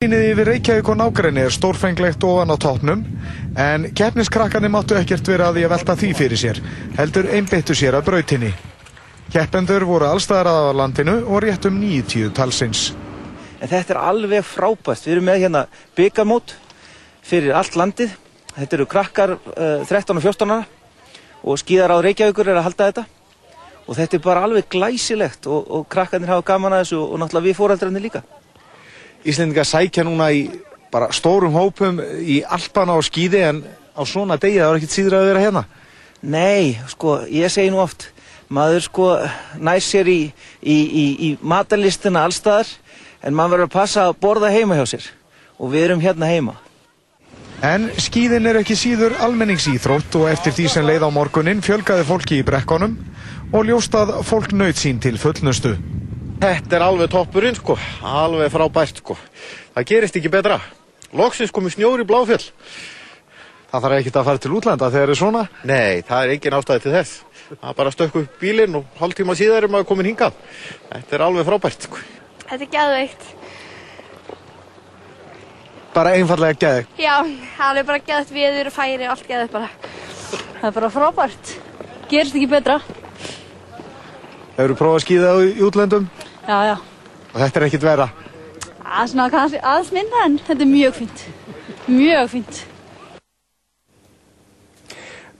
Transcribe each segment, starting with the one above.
Sýnið yfir Reykjavík og nágrenni er stórfenglegt ofan á toppnum en keppniskrakkarnir máttu ekkert vera að því að velta því fyrir sér, heldur einbyttu sér að brautinni. Keppendur voru allstaðar að landinu og rétt um 90 talsins. En þetta er alveg frábært. Við erum með hérna byggamót fyrir allt landið. Þetta eru krakkar uh, 13 og 14 ára og skíðar á Reykjavíkur er að halda þetta. Og þetta er bara alveg glæsilegt og, og krakkarnir hafa gaman að þessu og náttúrulega við fóraldrarnir líka. Íslendingar sækja núna í bara stórum hópum í Alpana og skýði en á svona degi það var ekkert síður að vera hérna. Nei, sko, ég segi nú oft, maður sko næst sér í, í, í, í matarlistina allstaðar en maður verður að passa að borða heima hjá sér og við erum hérna heima. En skýðin er ekki síður almenningsýþrótt og eftir því sem leið á morgunin fjölgaði fólki í brekkonum og ljóstað fólk nöyt sín til fullnustu. Þetta er alveg toppurinn sko, alveg frábært sko. Það gerist ekki betra. Loksins komið snjóri bláfjöld. Það þarf ekki að fara til útlanda þegar það er svona? Nei, það er engin ástæði til þess. Það er bara að stökku upp bílinn og hálf tíma síðar er maður komin hingað. Þetta er alveg frábært sko. Þetta er geðveikt. Bara einfallega geði. Já, það er bara geðveikt viður og færi og allt geðveikt bara. Það er bara frábært. Gerist ekki betra. Hefur þú prófað að skýða í útlöndum? Já, já. Og þetta er ekkit vera. Það er svona kannski aðeins minna en þetta er mjög fínt. Mjög fínt.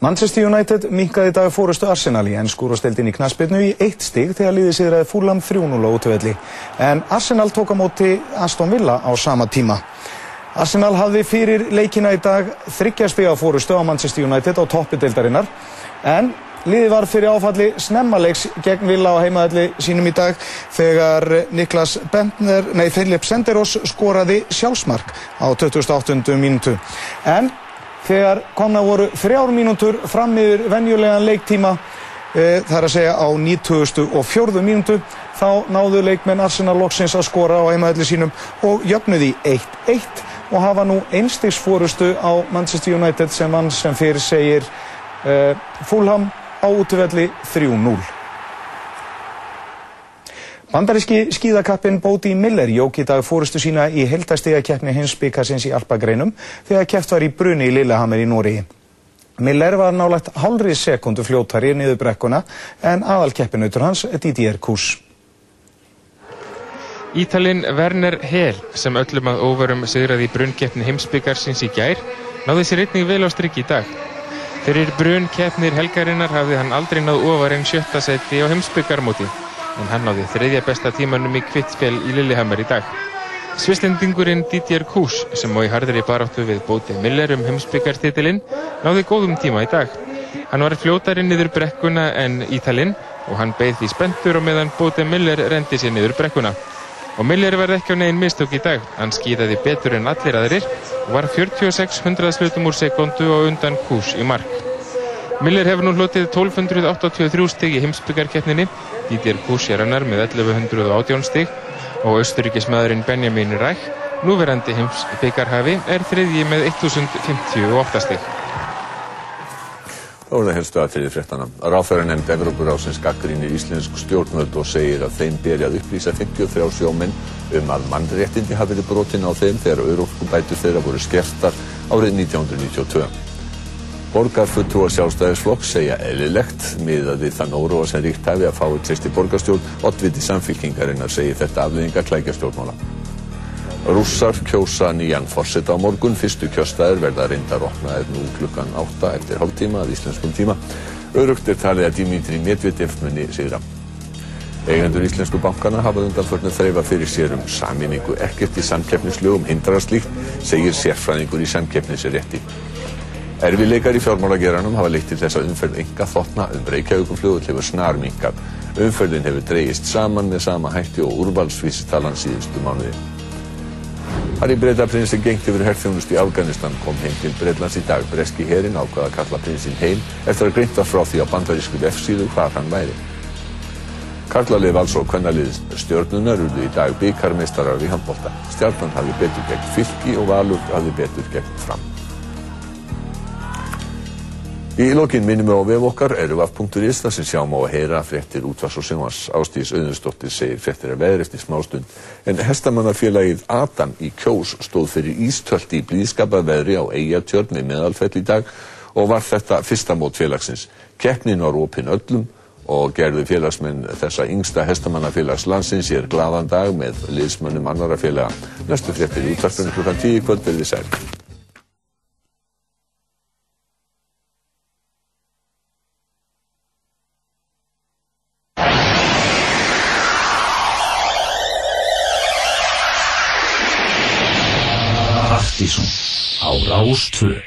Manchester United minkaði í dag fórustu Arsenal í ennskúrastildin í knaspirnu í eitt stig þegar liðið sigraði fúlam 3-0 á útvelli. En Arsenal tók á móti Aston Villa á sama tíma. Arsenal hafði fyrir leikina í dag þryggjarspiga fórustu á Manchester United á toppi deildarinnar en liðið var fyrir áfalli snemmalegs gegn Villa á heimaðalli sínum í dag þegar Niklas Bentner, nei Philip Senderos skoraði sjálfsmark á 28. mínútu. En þegar komna voru þrjár mínútur fram yfir venjulegan leiktíma e, það er að segja á 94. mínútu þá náðu leikmenn Arsenal loksins að skora á heimaðalli sínum og jöfnuði 1-1 og hafa nú einstigsfórustu á Manchester United sem mann sem fyrir segir uh, Fulham á útvelli 3-0. Bandaríski skíðakappin Bóti Miller jók í dag fórustu sína í heldastíðakeppni hins byggasins í Alpagreinum þegar keppt var í bruni í Lillehammer í Nóriði. Miller var nálægt hálfrið sekundu fljóttari niður brekkuna en aðalkeppinautur hans Didier Kús. Ítalinn Werner Hel sem öllum að óvarum sigraði í brunnkeppni heimsbyggarsins í gær náði sér einnig vel á strikk í dag. Fyrir brunnkeppnir helgarinnar hafði hann aldrei náð ofar en sjötta seti á heimsbyggarmóti en hann náði þriðja besta tímanum í kvittfél í Lillehammer í dag. Svislendingurinn Didier Kús sem á í harðri baráttu við bóti Miller um heimsbyggartitilinn náði góðum tíma í dag. Hann var fljótarinn niður brekkuna en Ítalinn og hann beigð því spendur og meðan bóti Miller rendi sér niður brekkuna. Og Miller verði ekki á negin mistök í dag. Hann skýðaði betur en allir aðrir og var 46 hundraðslutum úr sekundu og undan Kús í mark. Miller hefur nú hlotið 1283 stig í heimsbyggarkeppninni. Didier Kús er hannar með 1118 stig og austuríkismæðurinn Benjamin Ræk, núverandi heimsbyggarhafi, er þriðji með 1058 stig. Þá er það helstu að fyrir fréttana. Ráþæra nefnd Evrópurásins gaggrínir íslensk stjórnvöld og segir að þeim beri að upplýsa 53 sjómenn um að mannréttindi hafi verið brotin á þeim þegar Európskubætur þeirra voru skertar árið 1992. Borgarfulltrúa sjálfstæðisflokk segja eðlilegt miðað við þann óróa sem ríkt hafi að fái treysti borgarstjórn oddviti samfylkingarinnar segir þetta afleðinga klækjastjórnmála. Rússar kjósa nýjan forseta á morgun. Fyrstu kjöstaðir verða reyndar opnaðir nú klukkan 8 eftir hálftíma að íslenskum tíma. Örugt er talið að Dimitri Medvedev muni sigra. Eigendur íslensku bankana hafa undanförnu þreifa fyrir sér um saminningu ekkert í samkeppnislögum hindrar slíkt, segir sérfræðingur í samkeppnisrétti. Erfileikar í fjármálageranum hafa leitt til þess að umferð enga þotna um Reykjavíkumfljóðull hefur snarminkað. Umferðin hefur dreyist saman með sama hætti og úrvalsvísitalan síðustu mánuði. Harry Bretaprins er gengt yfir herþjónust í Afganistan kom heim til Bretlands í dag. Breski herin ákvaða að kalla prinsinn heim eftir að greint var frá því á bandarísku F-síðu hvað hann væri. Karlalið vals og kvennalið stjórnunar urðu í dag byggarmeistarar í handbólta. Stjarnan hafi betur gegn fylki og valur hafi betur gegn fram. Í lokin minnum við á vef okkar erfaf.is þar sem sjáum á að heyra fréttir útvars og sjónvars. Ástís Öðunstóttir segir fréttir að veðri eftir smástund en hestamannafélagið Adam í Kjós stóð fyrir ístöld í blíðskapað veðri á Eijartjörn við meðalfell í dag og var þetta fyrsta mót félagsins. Keknin var opinn öllum og gerði félagsmenn þessa yngsta hestamannafélags landsins ég er gladan dag með liðsmönnum annara félaga. Næstu fréttir útvartunum klukkan tíu kvöld verði sæl. Rástföð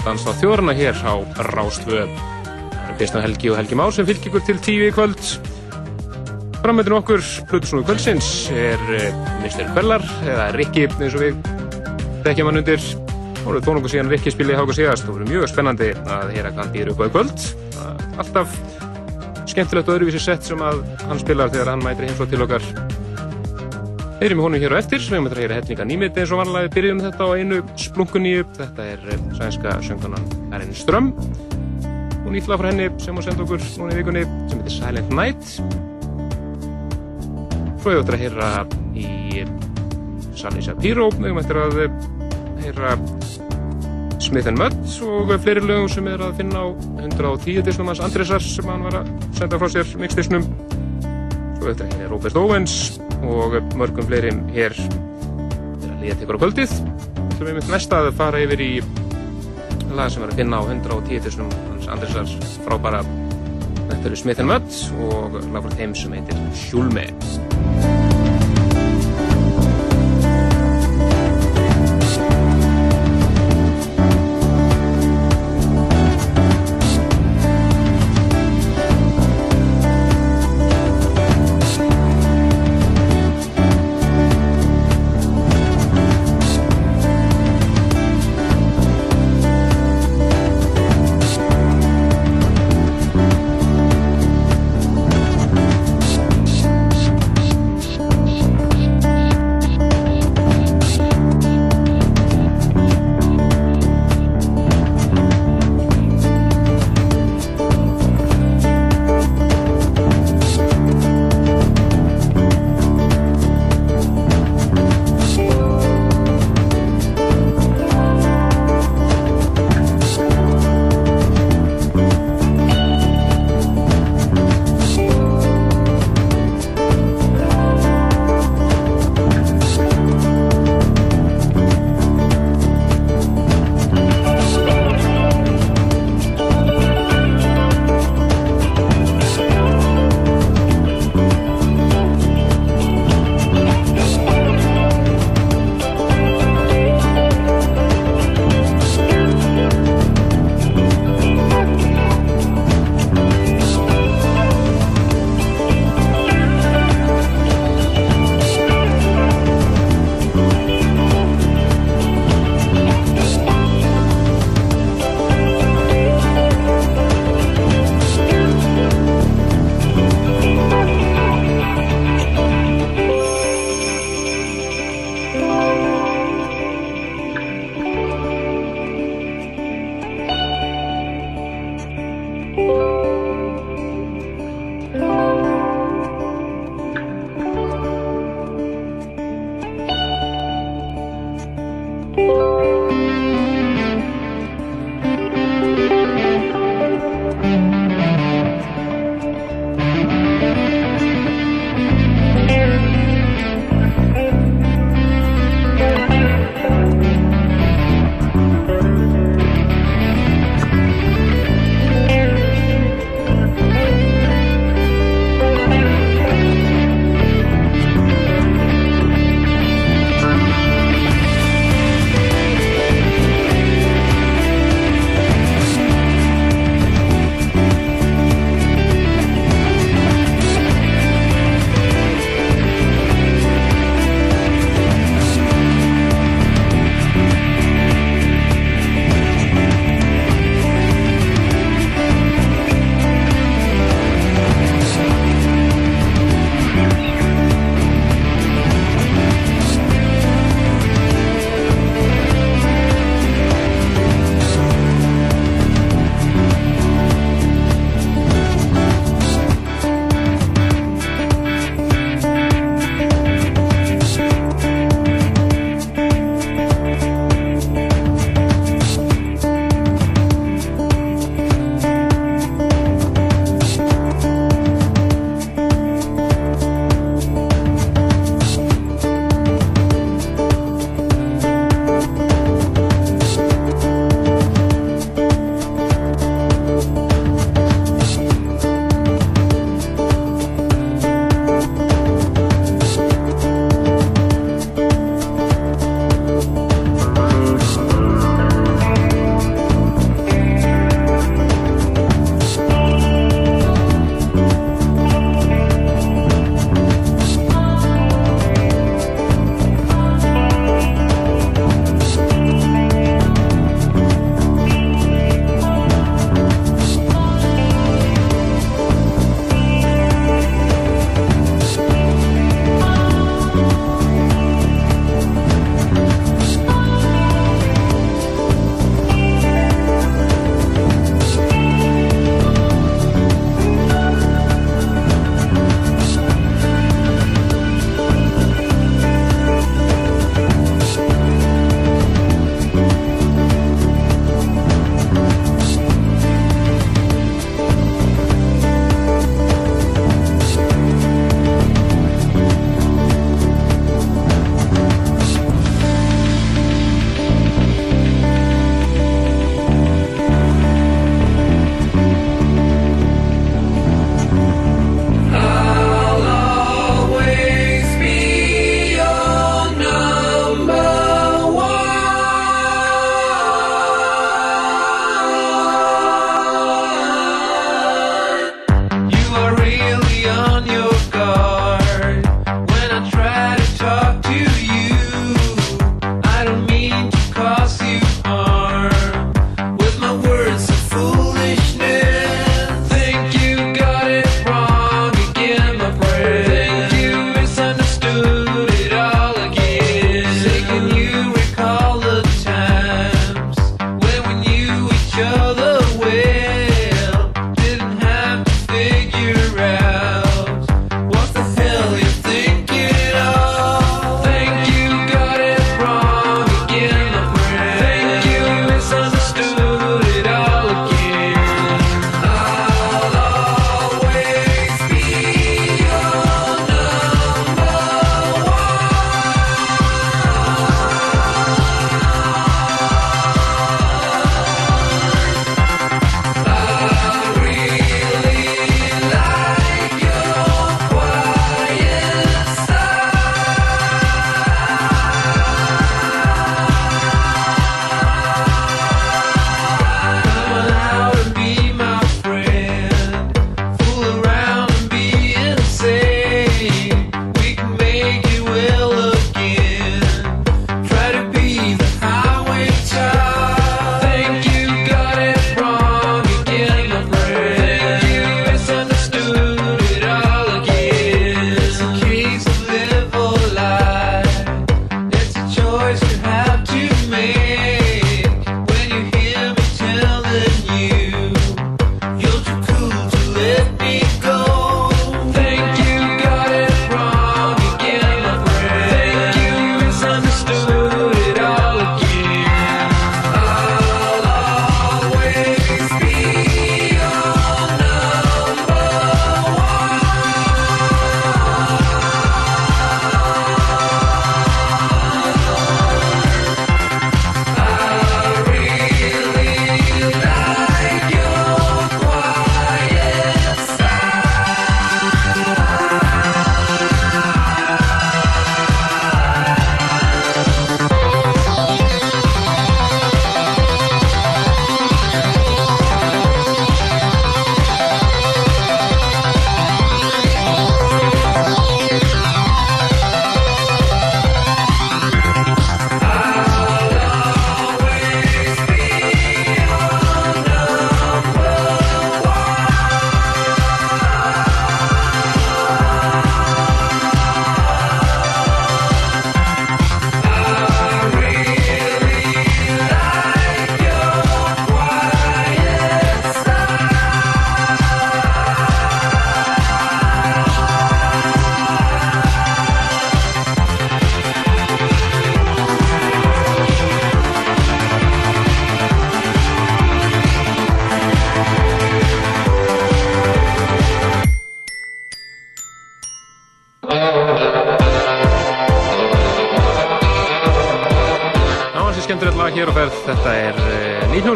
þáttan Dansa þjórna hér á Rástvöð. Það eru Kristján Helgi og Helgi Már sem fylgir ykkur til tíu í kvöld. Framöndinu okkur, Plutusnúi kvöldsins, er eh, Mr. Bellar, eða Rikki eins og við tekjum hann undir. Það voru þónungu síðan Rikki spilið í háka síðast og verið mjög spennandi að hera hvað hann býður upp á kvöld. Alltaf skemmtilegt og öðruvísi sett sem að hann spilar þegar hann mætir heimsótt til okkar Heyrim í honum hér á eftir, við möttum að heyra hefninga nýmitt eins og varlega við byrjum þetta á einu splunkunni upp. Þetta er eh, sænska sönguna Erin Ström og nýtt lag frá henni sem hún senda okkur núna í vikunni sem heitir Silent Night. Svo hefur við þetta að heyra í eh, Sally Shapiro, við möttum að eh, heyra Smith & Mudd og fleiri lögum sem er að finna á 110 disnum hans Andresar sem hann var að senda frá sér mixdisnum. Svo hefur við þetta að heyra Robert Owens og mörgum fleiri hér þegar liða tekur á kvöldið. Við ætlum einmitt næst að fara yfir í lag sem er að finna á 110 disnum hans Andresar frábæra Þetta eru Smith Mudd og lag frá þeim sem heitir Hjúlme.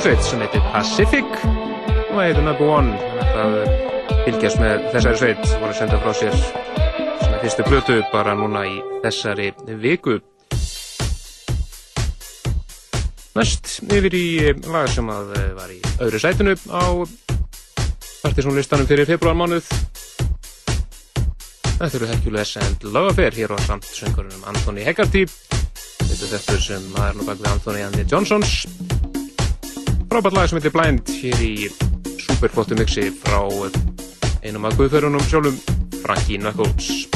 Nýhljómsveit sem heitir Pacific og heitir Number One. Þannig að fylgjast með þessari sveit voru að senda frá sér svona fyrstu blötu bara núna í þessari viku. Næst yfir í uh, lag sem að uh, var í öðru sætinu á partysónlistanum fyrir februarmánuð. Þetta eru Hercules and Love Affair hér á samt söngurinn Anthony Hegarty. Þetta er þetta sem maður nú bak við Anthony and the Johnsons. Frábært lag sem heitir Blind hér í superflottu mixi frá einum af guðferðunum sjálfum, Frankie Knuckles.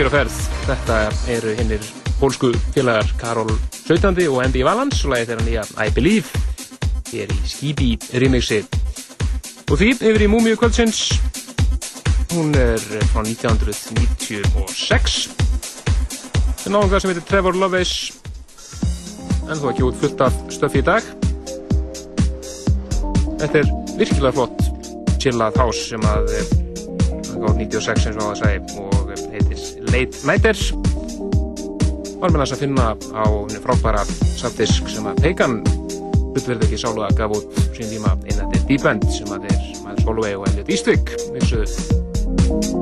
Sér á ferð. Þetta eru hinnir pólsku félagar Karol 17. og Andy Valans og lagið þeirra nýja I Believe hér í Skibi remixi. Og því yfir í Múmiu kvöldsins hún er frá 1996 Það er náðungar sem heitir Trevor Loveis en þú ekki út fullt af stöfi í dag Þetta er virkilega flott chillað house sem að eh, 96 eins og það sagði og heitir Late Nighter var með þess að finna á henni frábæra safdisk sem að Pagan hlutverði ekki sáluða gaf út sín tíma inn að þetta er End sem að er Holloway og Elliot Eastwick. Vissuðu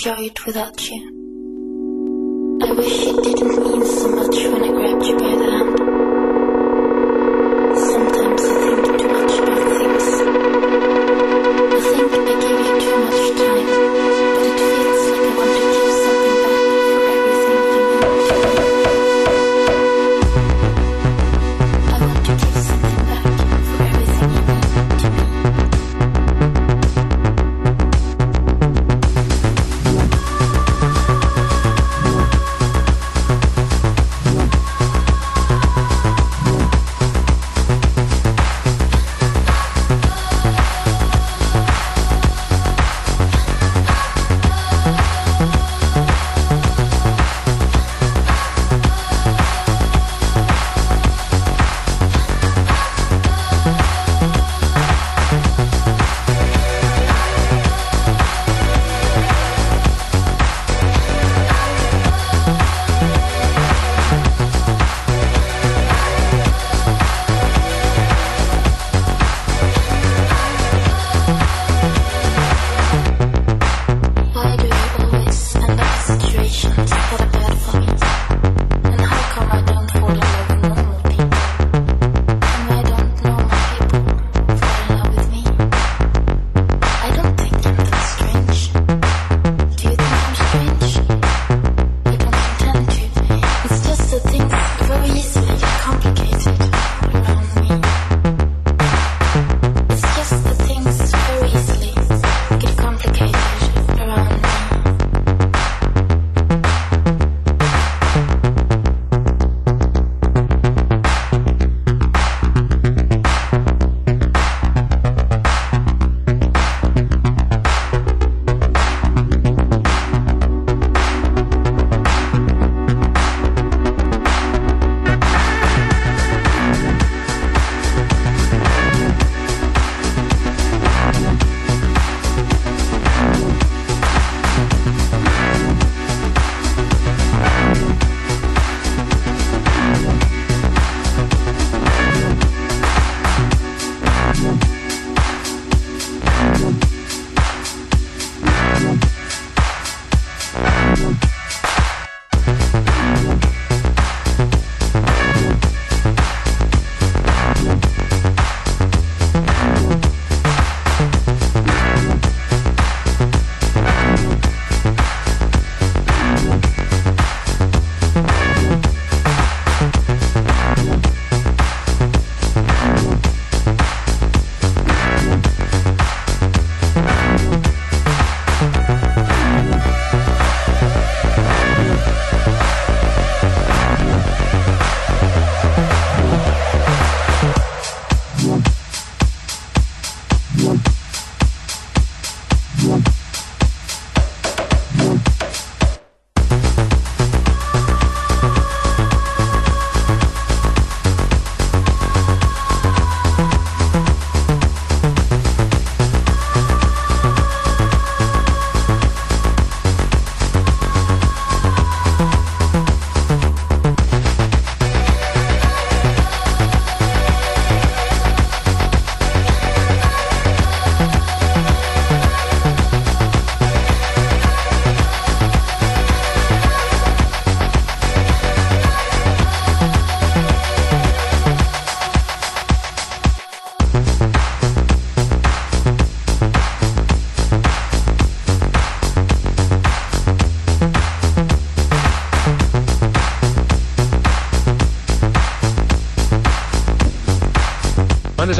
教育推导天。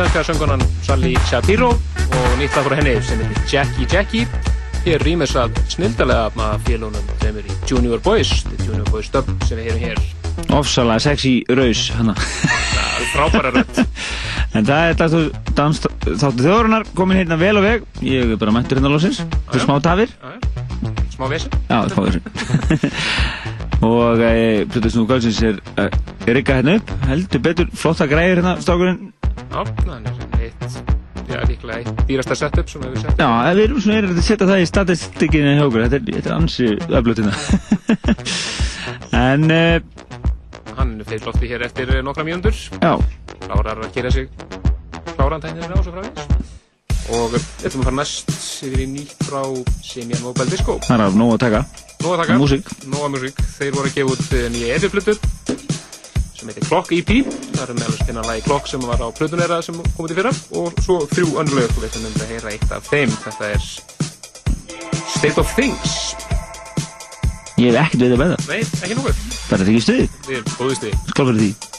Sænska söngunan Sally Shapiro og nýtt lag frá henni sem heitir Jackie Jackie. Hér rýmis að snildalega af félunum sem er í Junior Boys Junior Boys dub sem við heyrum hér. Ofsalega sexy raus hana. Það er frábæra rödd. En það er þáttu dans þáttu þjóðurinnar komin hérna vel á veg. Ég er bara mættur hérna lósins Fyrir smá tafir. Smá vesen. Já, smá vesen. Og Plutus nú Gálsins er e, er rigga hérna upp. Heldur betur flotta græðir hérna stákurinn dýrasta setup sem við settum. Já, en við erum svona erum að setja það í statistikinu hjá okkur. Þetta er, þetta er ansi öflutina. En e, Hann fyrir lofti hér eftir nokkra mínútur. Já. Klárar að gera sig Kláran tæknir á svo frá því Og við ætlum að fara næst yfir í nýtt frá Simian Mobile Disco. Það er af nóg að taka. Nóa taka. Músík. Nóa músík. Þeir voru að gefa út eh, nýja eðurflutur sem heitir Clock EP það er meðal að finna lagi Clock sem var á plötunera sem komið til fyrra og svo þrjú önnur lög og við ætlum að heyra eitt af þeim þetta er State of Things Ég hef ekkert veið að veða. Nei, ekki nokkuð Það er ekki stuði. Við erum góðið stuði Skál fyrir því.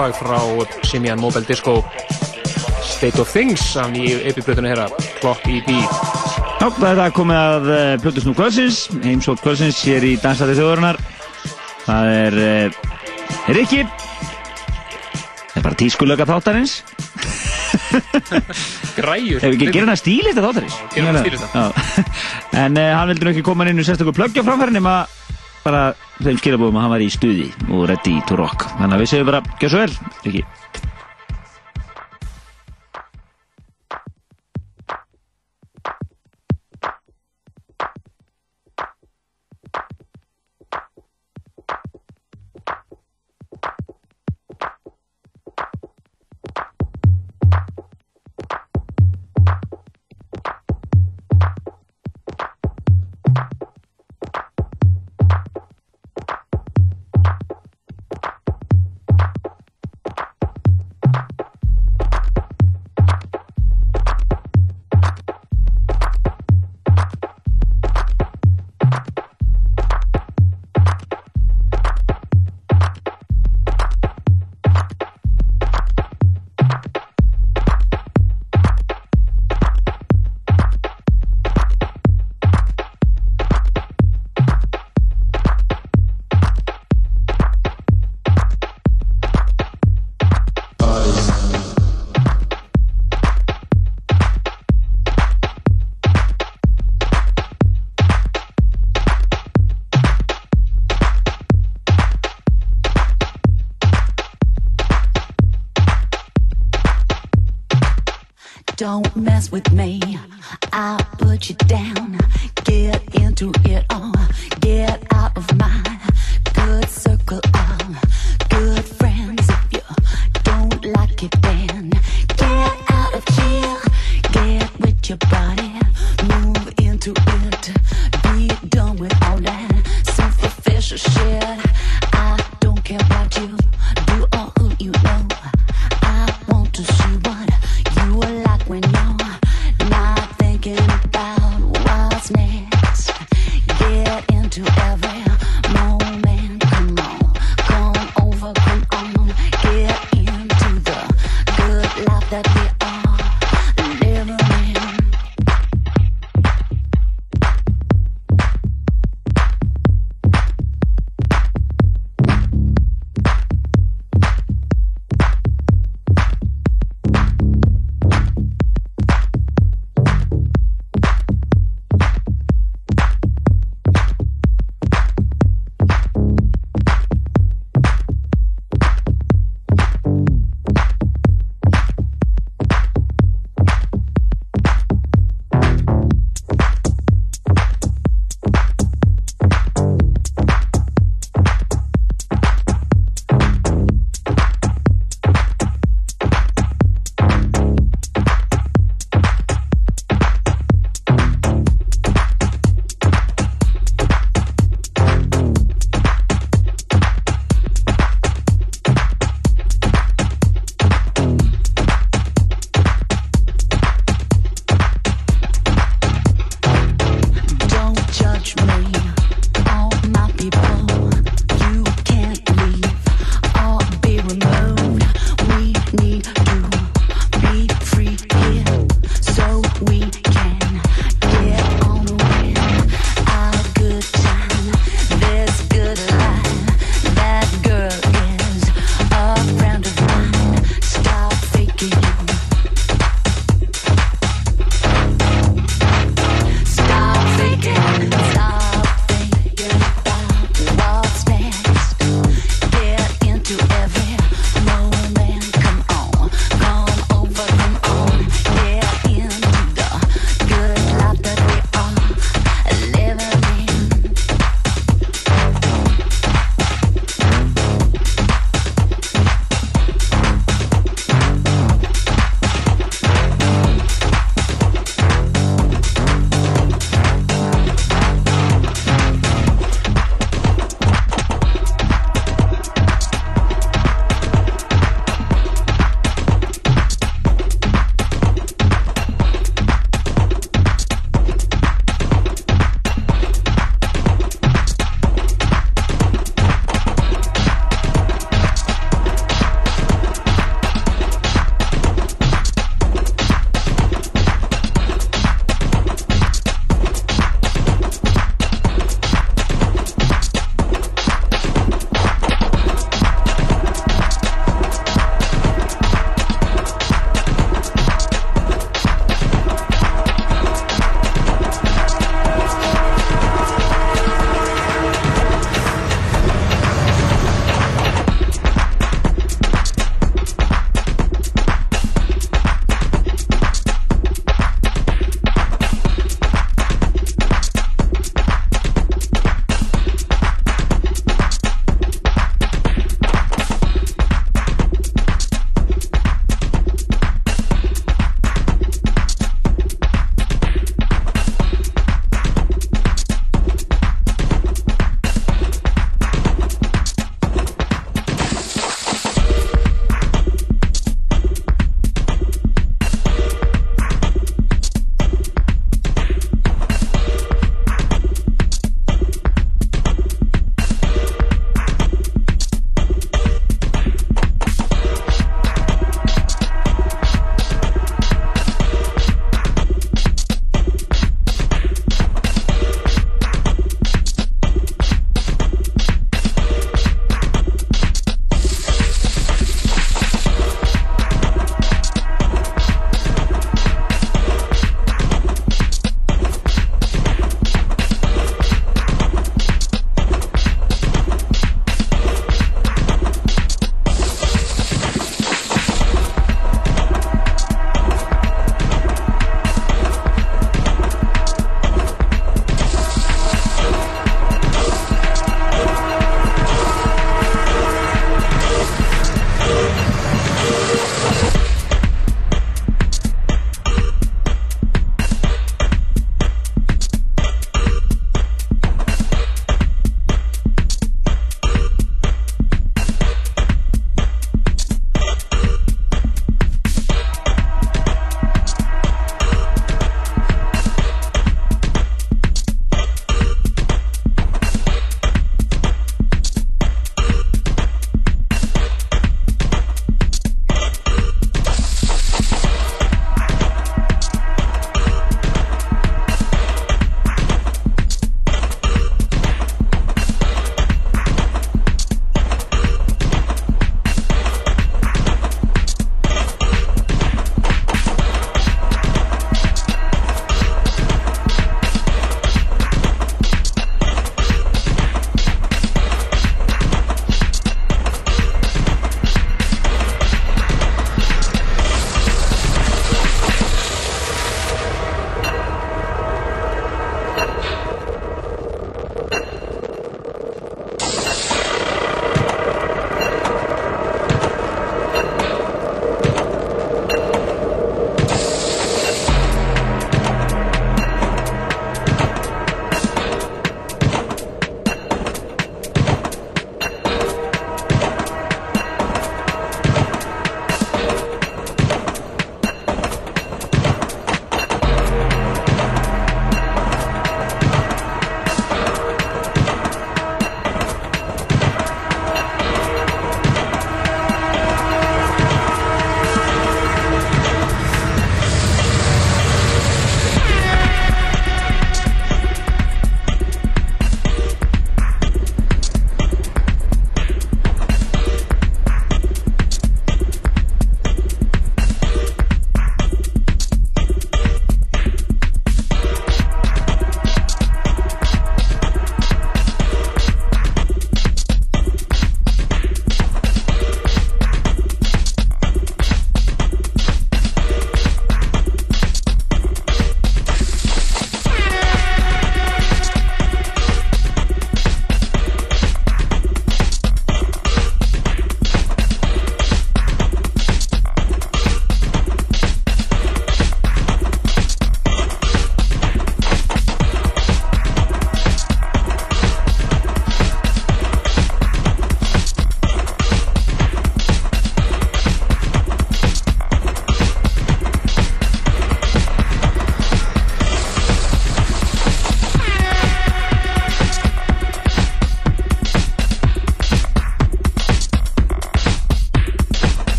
Virkilega flott lag frá Simian Mobile Disco State of Things af nýju epibröðinu herra Clock E EP Já, það er komið að uh, Plutusnú kvölsins, heimsótt kvölsins hér í Dansæti þjóðurinnar. Það er uh, Rikki. Það er bara tískulöka þáttarins. Græjur Ef við ekki gera hana stílista þáttarins. gerum hana stílista. Já. En uh, hann vildi nú ekki koma inn í sérstaklega plöggja framfæri nema bara þeim skilabóðum að hann var í stuði og ready to rock. Þannig að við segjum bara, gjör svo vel, Rikki. With me.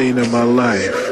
Seen in my life.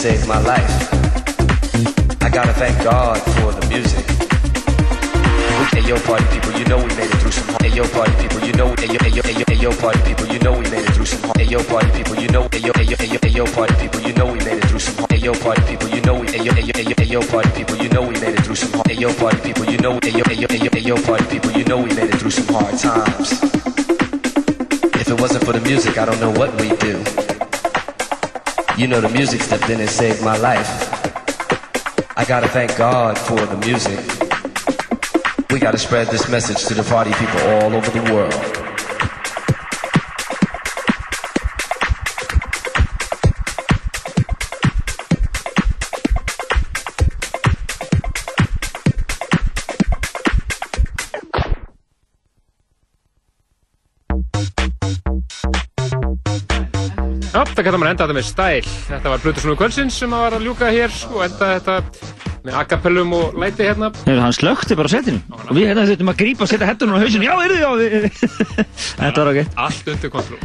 Saved my life. Know, the music stepped in and saved my life. I gotta thank God for the music. We gotta spread this message to the party people all over the world. Það gæta maður enda þetta með stæl. Þetta var Blutusnúi Kvölsins sem að var að ljúka hér og enda þetta með akapellum og læti hérna. Hefur hann slökti bara á setinu og við hérna þurftum að grípa og setja hettunum á hausinu. Já, eru þið, já. Þetta var ok. Allt undir kontrol.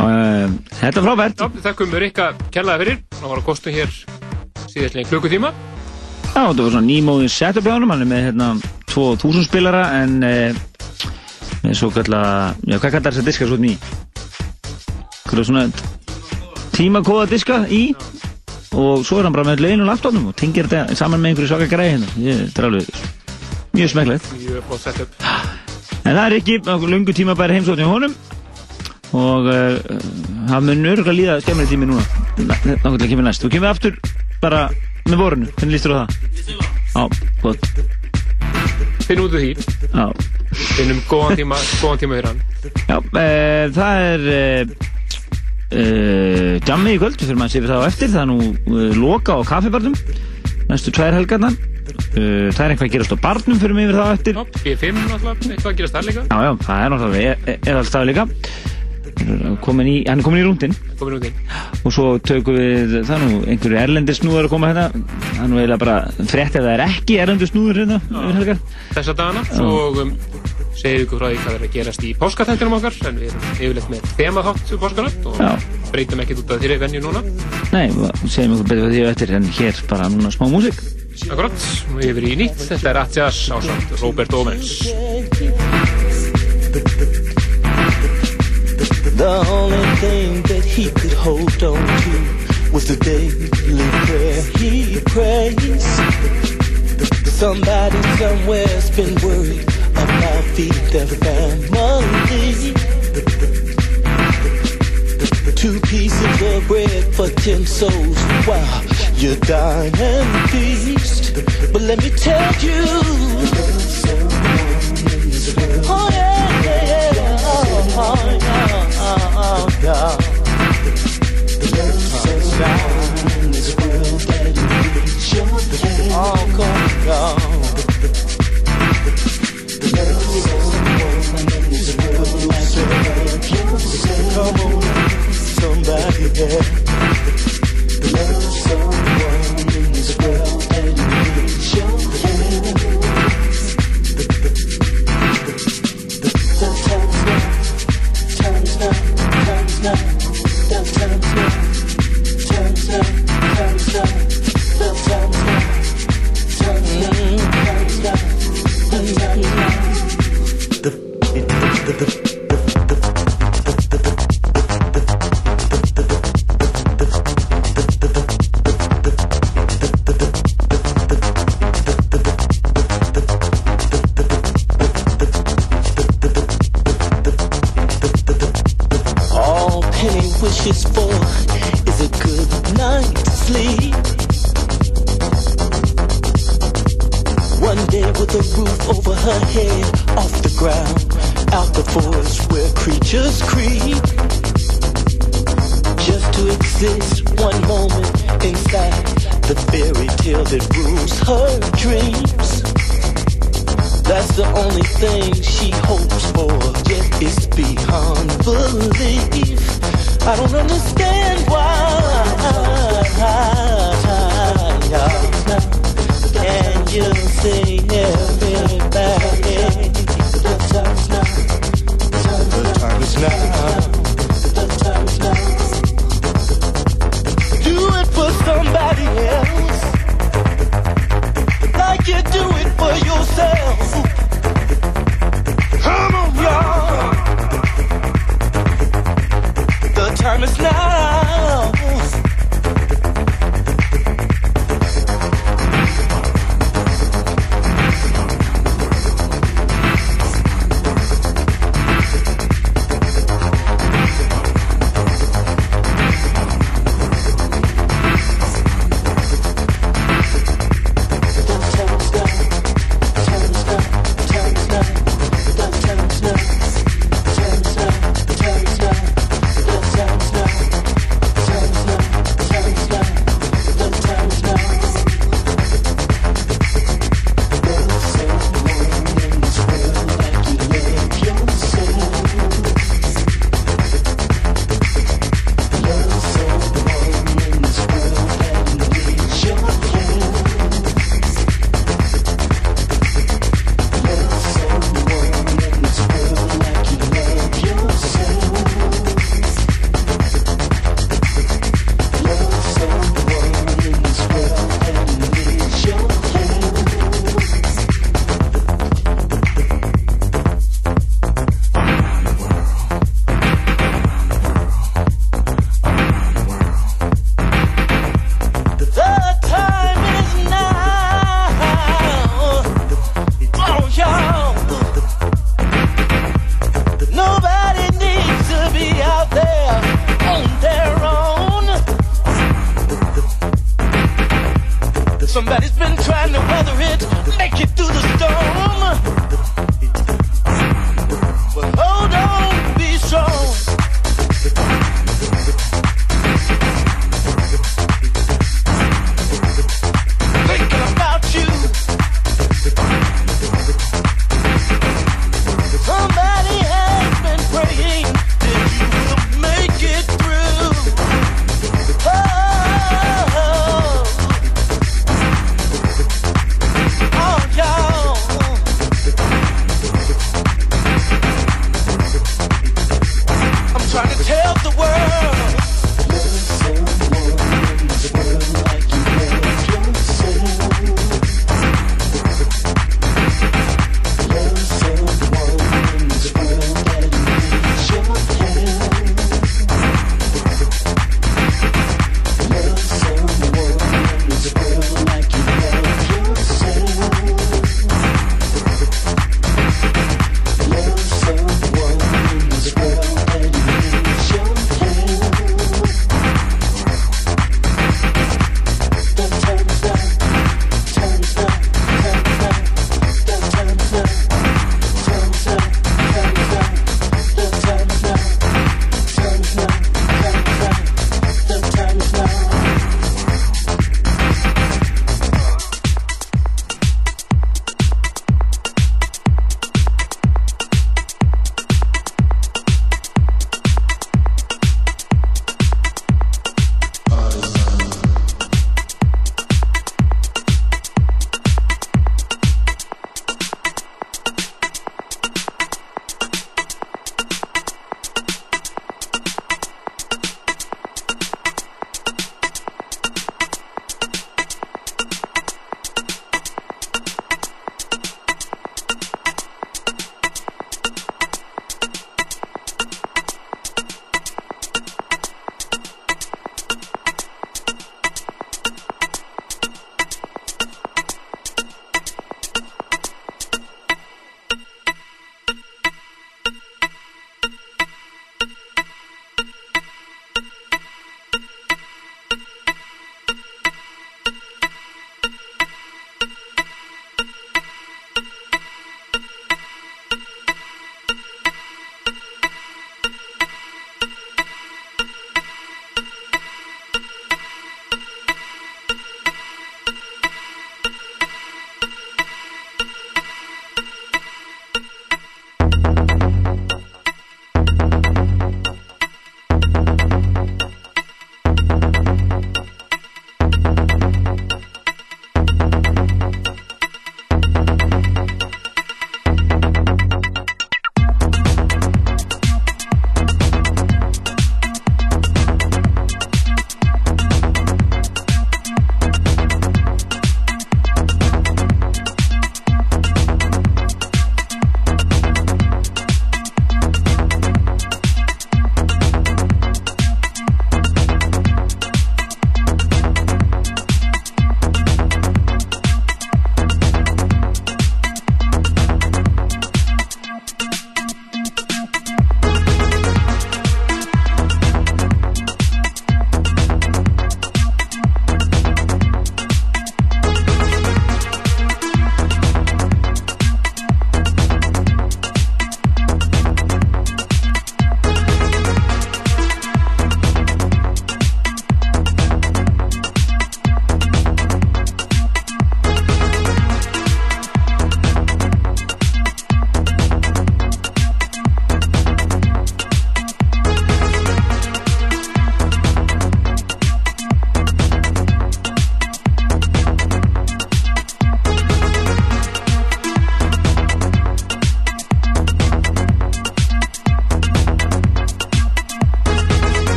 Um, Þetta er frábært. Þakkum Rikka kærlega fyrir. Það var að kostu hér síðastlega klukkutíma. Já, þetta var svona nýmóðin setup hjá honum, hann er með hérna 2000 spilara en eh, með svo kalla, já hvað kallar þess að diska svo ný? Hvað svona tímakóða diska í og svo er hann bara með leginu laptopnum og tengir þetta saman með einhverju svaka græði hérna. Ég, þetta er alveg mjög smekklegt. Mjög flott setup. En það er ekki, lungu tíma bæri heimsókn hjá honum og uh, hann mun örgulega líða skemmri tími núna. Nákvæmlega kemur næst. Þú kemur aftur bara með vorinu. Hvernig lístur á það? Já, gott. Finn út úr því. Já. Finnum góðan tíma, góðan tíma fyrir hann. Já, e, það er e, e, jammi í kvöld, við fyrir maður að sé við það á eftir, það er nú e, loka á kaffibarnum, næstu tvær helgarnar, e, það er eitthvað að gerast á barnum fyrir mig yfir það á eftir. B5 náttúrulega, eitthvað að gerast þar líka. Já, já, það er náttúrulega, er, alltaf líka, komin í, hann er komin í rúndin Komin út inn. og svo tökum við, það er nú einhverju erlendir snúðar að koma hérna, það er nú eiginlega bara frétt ef það er ekki erlendir snúður hérna yfir helgar. Þessa dagana. Já. Og um, segir ykkur frá því hvað er að gerast í páskatættinum okkar. En við erum yfirleitt með þemaþátt um páskanátt og Já. breytum ekkert út af þeirri venju núna. Nei, segjum ykkur betur því eftir en hér bara núna smá músík. Akkurat, og yfir í nýtt. Þetta er Atjas ásamt Robert Owens. The only thing that he could hold on to was the daily prayer he prays. Somebody somewhere's been worried my feet every. The, two pieces of bread for ten souls. Wow, you dine and feast. But let me tell you. Oh, yeah, yeah, yeah. Oh, oh, oh, oh. Come on, somebody there. Love someone over her head, off the ground, out the forest where creatures creep. Just to exist one moment inside the fairy tale that rules her dreams. That's the only thing she hopes for, yet it's beyond belief. I don't understand why. Can you see everybody? The time is now. The time is now. Do it for somebody else. Like you do it for yourself.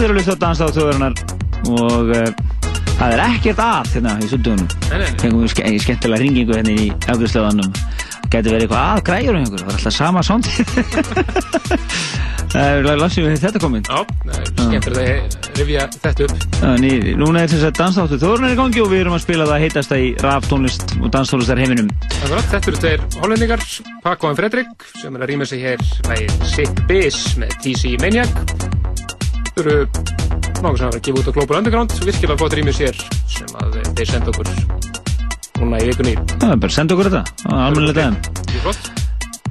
Eru að hlusta á dansa á þjóðarinnar og uh, það er ekkert að hérna í nei. Fengum við ske skemmtilega ringingu hérna í afgjörðstöðanum. Gæti verið eitthvað að græjur um ykkur, það er alltaf sama sondi. Það er lansið við þetta komin. Já, það er skemmtilegt að rifja þetta upp. Þannig, núna er þess að dansáttu þjóðarinnar í gangi og við erum að spila það heitasta í raf tónlist og danstónlistar heiminum. Þetta eru tveir hollendingar, Paco og Fredrik, sem er að rýma sig hér lægið Sick Biz með TC Maniac. Eru nokkuð sem er að gefa út á Global Underground, virkilega gott rýmið sér sem að þeir senda okkur núna í vikunni. Það er bara að senda okkur þetta, flott.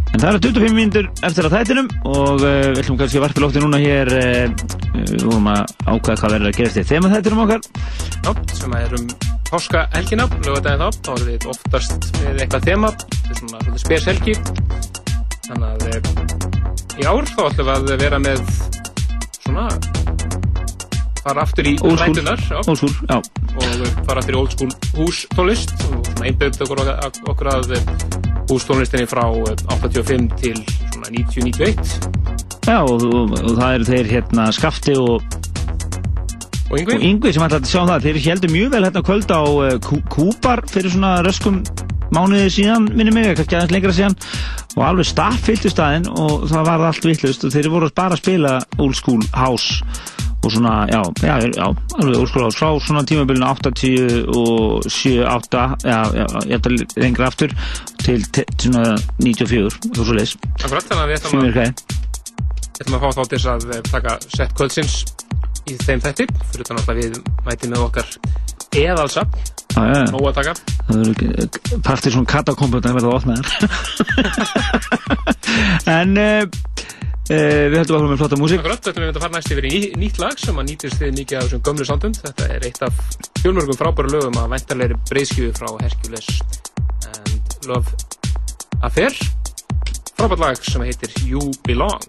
En það eru 25 mínútur eftir að þættinum og uh, við ætlum kannski að varpa lófti núna hér uh, við vorum að ákvæða hvað verður að gerast í þema þættinum okkar Já, sem að er um páska helgina, lögadaginn þá, þá erum við oftast með eitthvað þema, svona svona spes helgi. Þannig að eh, í ár þá ætlum við að vera með svona fara aftur í rætunar og eh, fara aftur í old school hústónlist og svona einbjönd okkur, okkur að eh, hústónlistinni frá eh, 85 til svona 90-91 Já, og, og, og það eru þeir hérna Skafti og og Yngvi, og Yngvi sem ætla að sjá um það. Þeir heldur mjög vel hérna kvöld á Kú- Kúpar fyrir svona röskum mánuði síðan, minni mig, kannski aðeins lengra síðan og alveg staffyllt í staðinn og það var allt vittlust og þeir voru bara að spila old school house og svona, já, já, já, alveg old school house. Frá svona tímabilinu 80 og 7, 8 já, já, ég ætla lengra aftur til svona 94 og svo akkurat þannig að við ætlum sem að, fá þá til þess að eh, taka sett kvöldsins í þeim þætti, fyrir þannig að við mætum með okkar já, já. nóg að taka Það partir svona katakombut að verða opnaðar En uh, uh, við höldum áfram með flotta músík þetta myndum að fara næst yfir í ný, nýtt lag sem að nýtist þið mikið af þessum gömlu sándum. Þetta er eitt af fjölmörgum frábæru lögum að væntarlegri breyðskjöfu frá Hercules and Love Affair. Frábært lag sem heitir You Belong.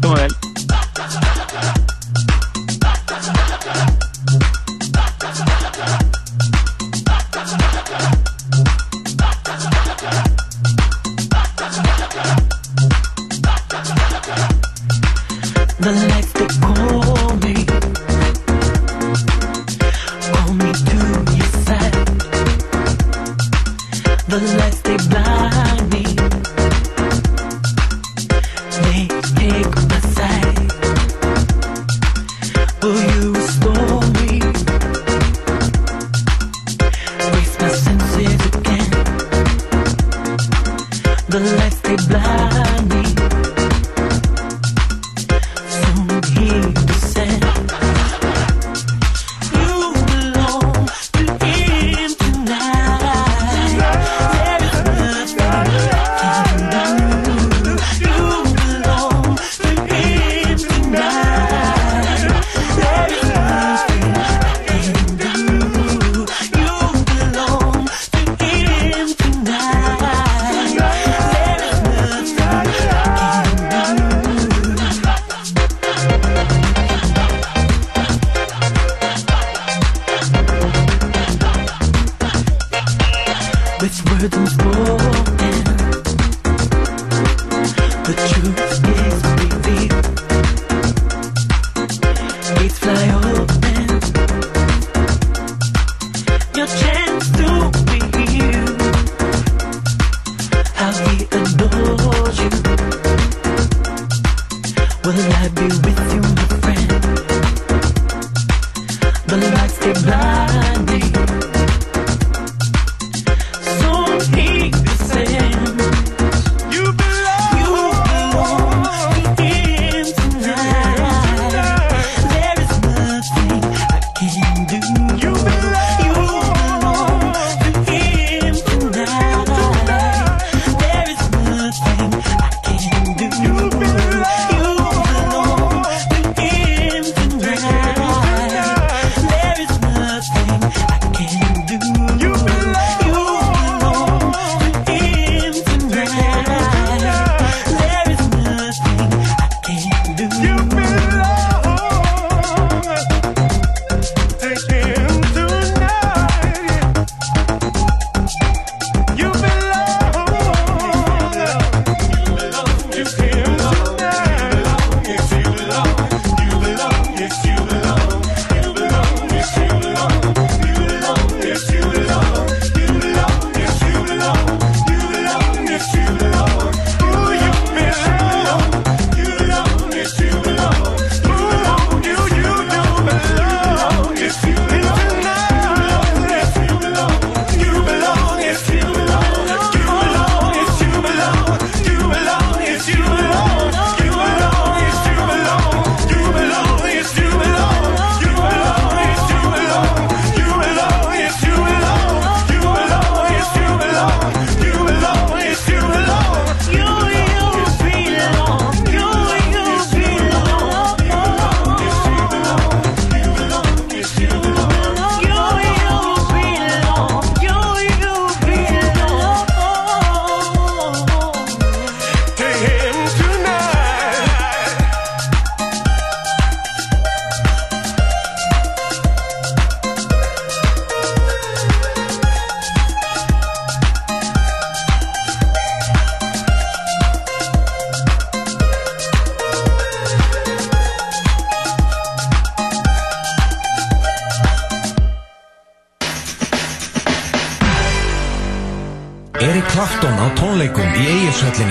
Hljóma The lights they call me, call me to your side. The lights they blind me, they take my. Will you restore me? Raise my senses again. The lights they blind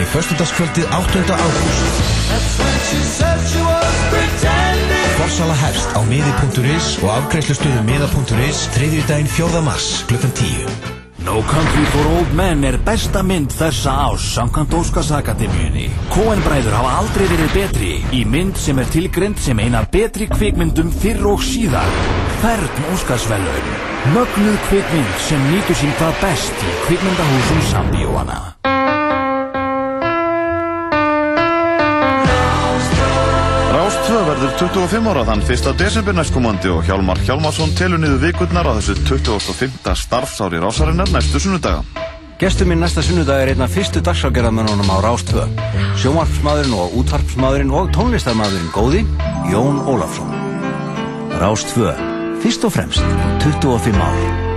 Föstudagskvöldið 8. ágúst. Forsala hefst á miði.is og afgreiðslustöðu miða.is þriðjudaginn 4. mars klukkan 10. No Country for Old Men er besta mynd þessa ás samkvæmt Óskarsakademíunni. Coen bræður hafa aldrei verið betri í mynd sem er tilgrind sem eina betri kvikmyndum fyrr og síðar. Fern Óskarsvelun. Mögnuð kvikmynd sem nýtur sín hvað best í kvikmyndahúsum sambíóana. Verður 25 ára þann 1. desember næstkomandi og Hjálmar Hjálmarsson telur niður vikurnar á þessu 25. starfsári rásarinnar næstu sunnudaga. Gestur minn næsta sunnudag er einn af fyrstu dagságerðamennunum á Rástvö. Sjómarpsmaðurinn og útvarpsmaðurinn og tónlistarmaðurinn góði, Jón Ólafsson. Rástvö. Fyrst og fremst, 25 ár.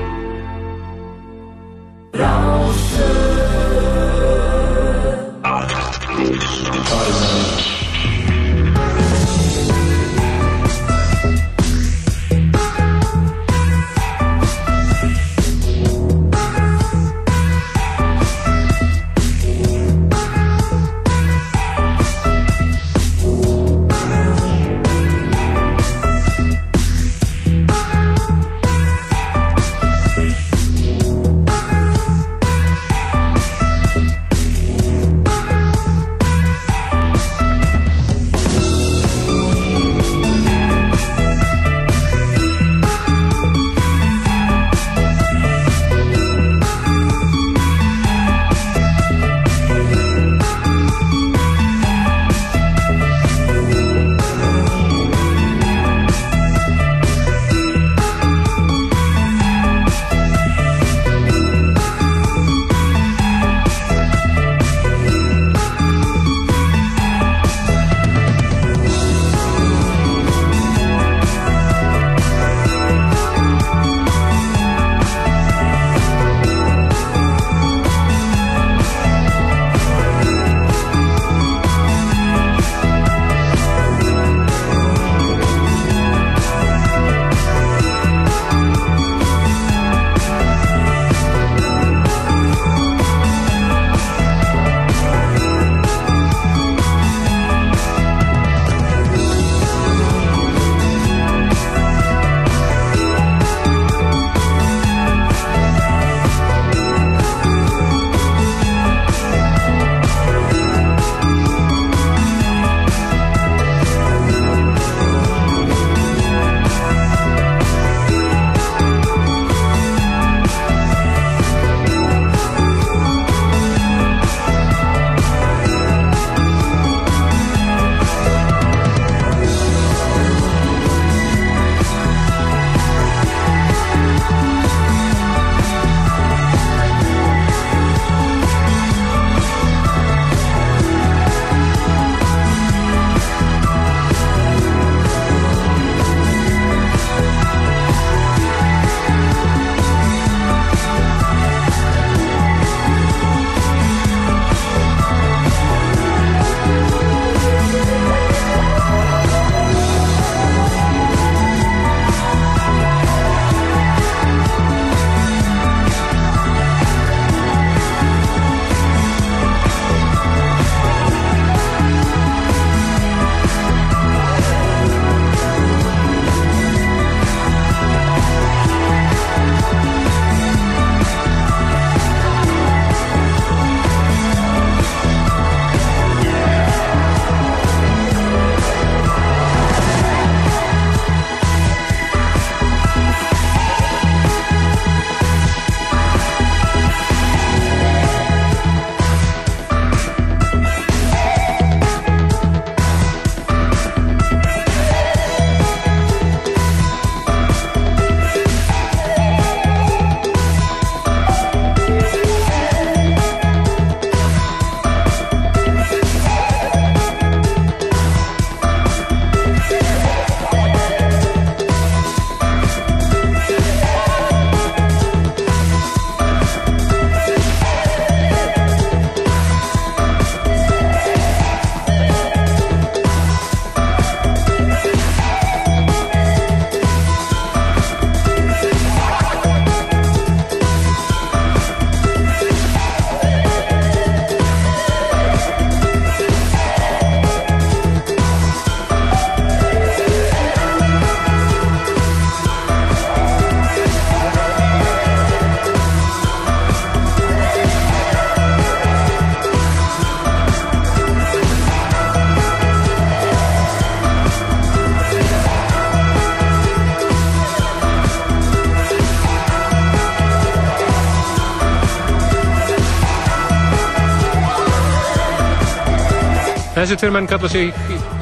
Þessi tveir menn kalla sig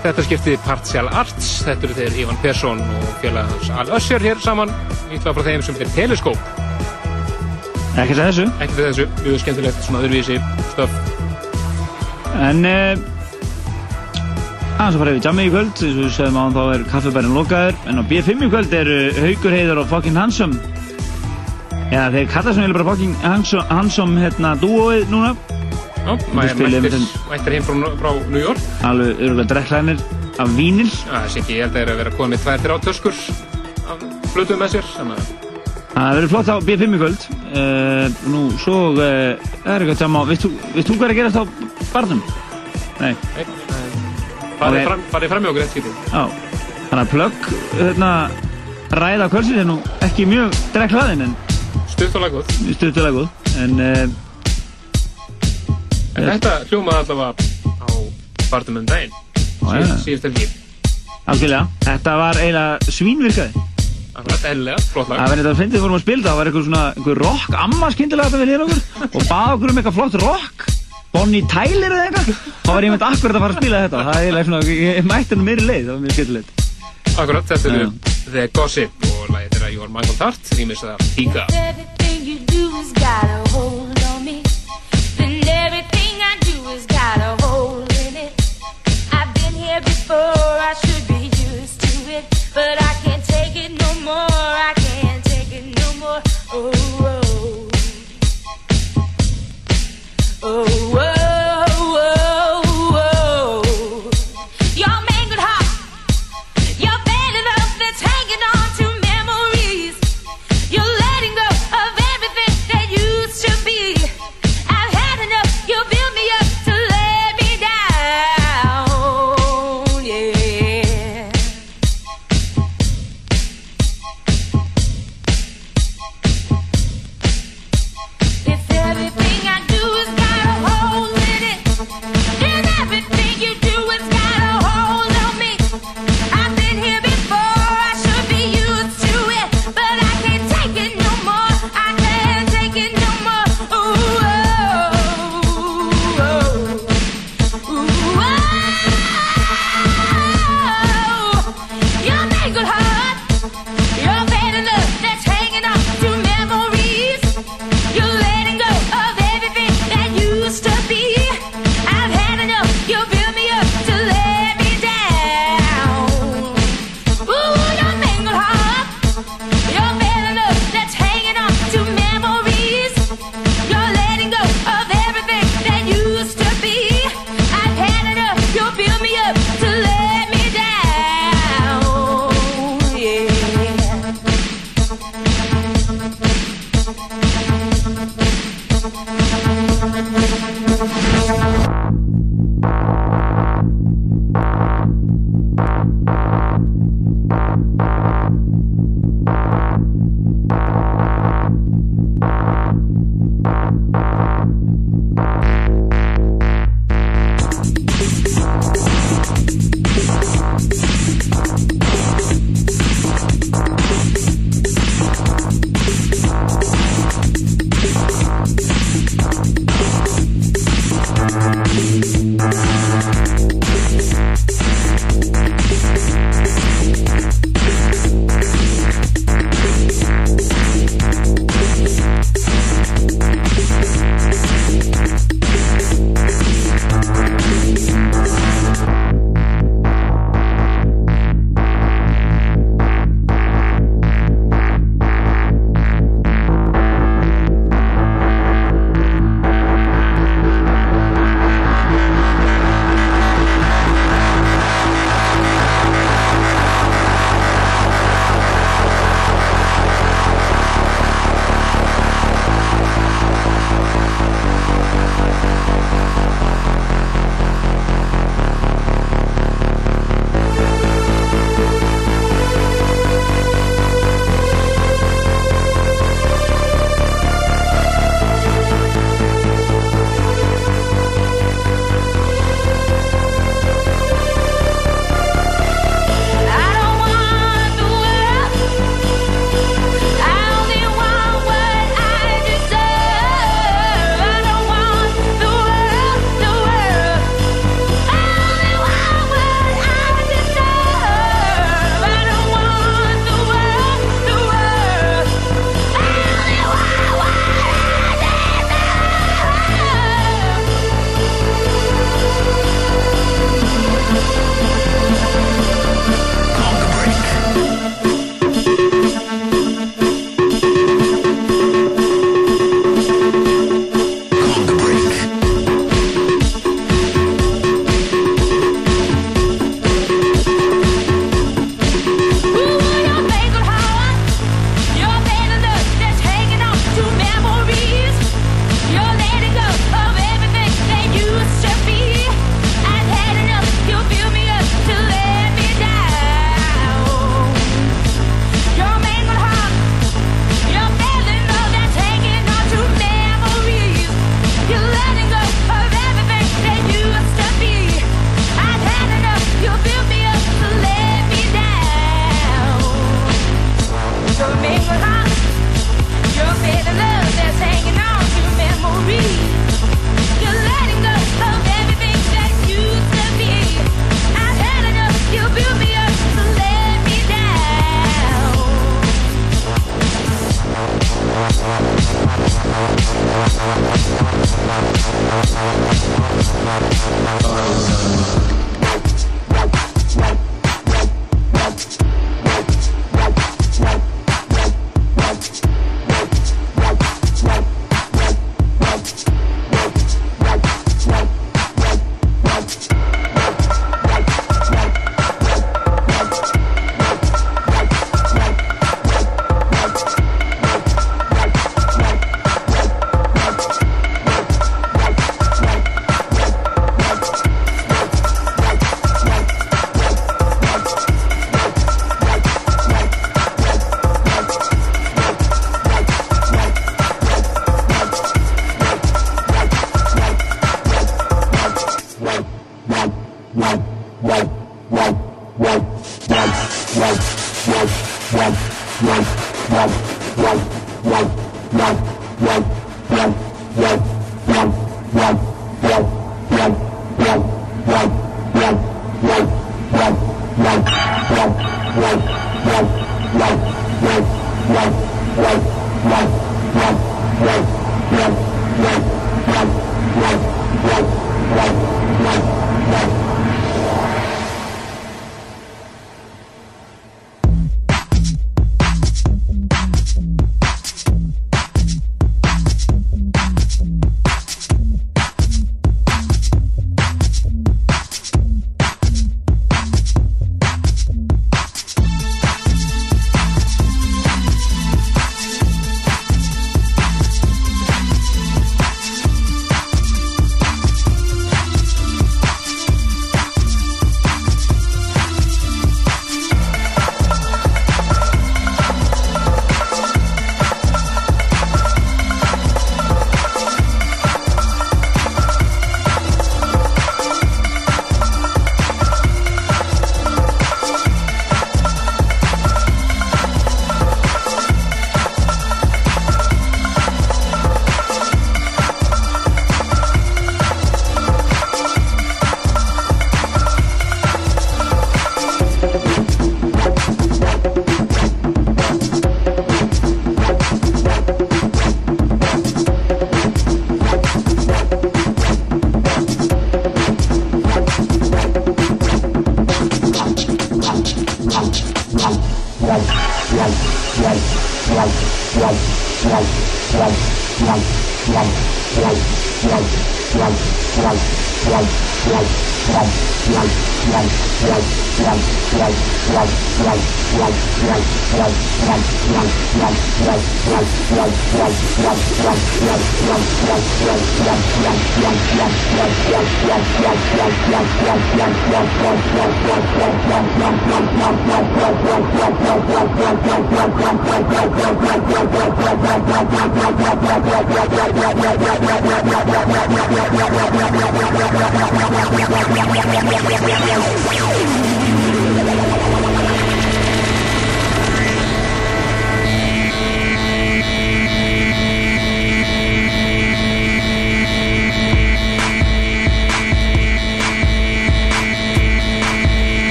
þetta skipti Partial Arts. Þetta eru þeir Ivan Persson og félag hans Al Össjar hér saman. Ítla frá þeim sem heitir Teleskóp. Ekki til þessu. Ekki til þessu, mjög skemmtilegt, svona öðruvísi stöf. En uh, aðeins að fara yfir jammi í kvöld, eins og við segðum á þá er kaffebærin lokaður, en á B5 í kvöld er Haukur Heiðar og Fucking Handsome. Já, þeir kalla sem vilja bara Fucking Handsome, handsome hérna, dúóið núna. Já, mæ- spila mættir, mættir heim frá, frá New York. alveg örgulega drekklaðinir af vínil. Já, þessi ekki, ég held að þeir eru að vera komið tvær, þrjá töskur af blötuð með sér. Það verður flott á B5 í kvöld. Uh, nú, svo uh, er eitthvað jamma á, veist þú, hvað er að gerast á barnum? Nei. Nei, Ok. fram, farið fram í okkur eitt skipti. Já, þannig að plögg hérna, ræða á kvöldsins er nú ekki mjög drekklaðinn en Stutt og laggóð. stuttulega góð en uh, En þetta hljómaði allavega á barnum um daginn. Síðust helgi. algjörlega, þetta var eiginlega svínvirkaði. Akkurat, eðlilega, flott lag. Það var þetta að fyndið vorum að spila það var eitthvað svona, einhver rock, amma skyndilega þetta við lýra okkur og baða okkur um eitthvað flott rock. Bonnie Tyler eða eitthvað. Þá var ég myndi akkurat að fara að spila þetta. Það er eiginlega svona, ég, mætti henni meiri leið það var mjög skemmtilegt. Akkurat, þetta eru The Gossip og lagið þeirra Jóhann Michael Tart, rýmis það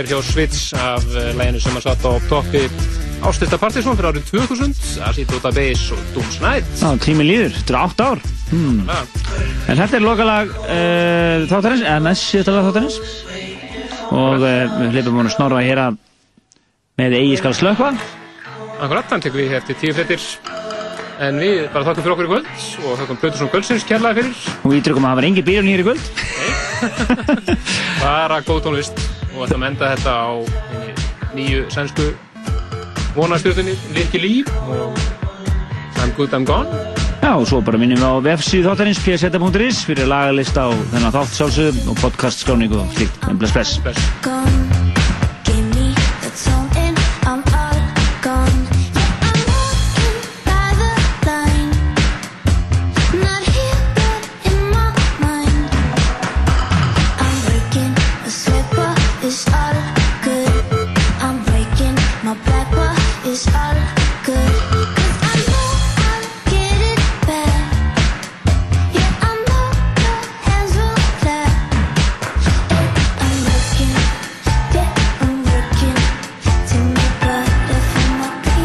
sér hjá Svits af uh, læginu sem að satt á toppi Ástyrsta Partisón fyrir árið 2000 Asítota Base og Doom Já, tími líður, þetta er átt ár. Hmm. En þetta er lokalag uh, þáttarins, eða næst síðasta lag þáttarins. Og uh, við hlipum múin að snorra hér að með eigi skal slökva Akkurat, þannig tekum við eftir tíu frettir en við bara þakkum fyrir okkur í kvöld og þakkum Plötusson Kvöldsins kærlega fyrir. Og ítrykkum að það var engin bílun hér í kvöld. Bara góð tónlist og ætlum að enda þetta á nýju sænsku vonarstjórnunni Lirki Líf og I'm Good I'm Gone Já, og svo bara minnum við á vefsíð þáttarins pseta.is fyrir lagalista á þennan þátt sjálfsögum og podcast skráningu og slíkt. En bless, bless. bless.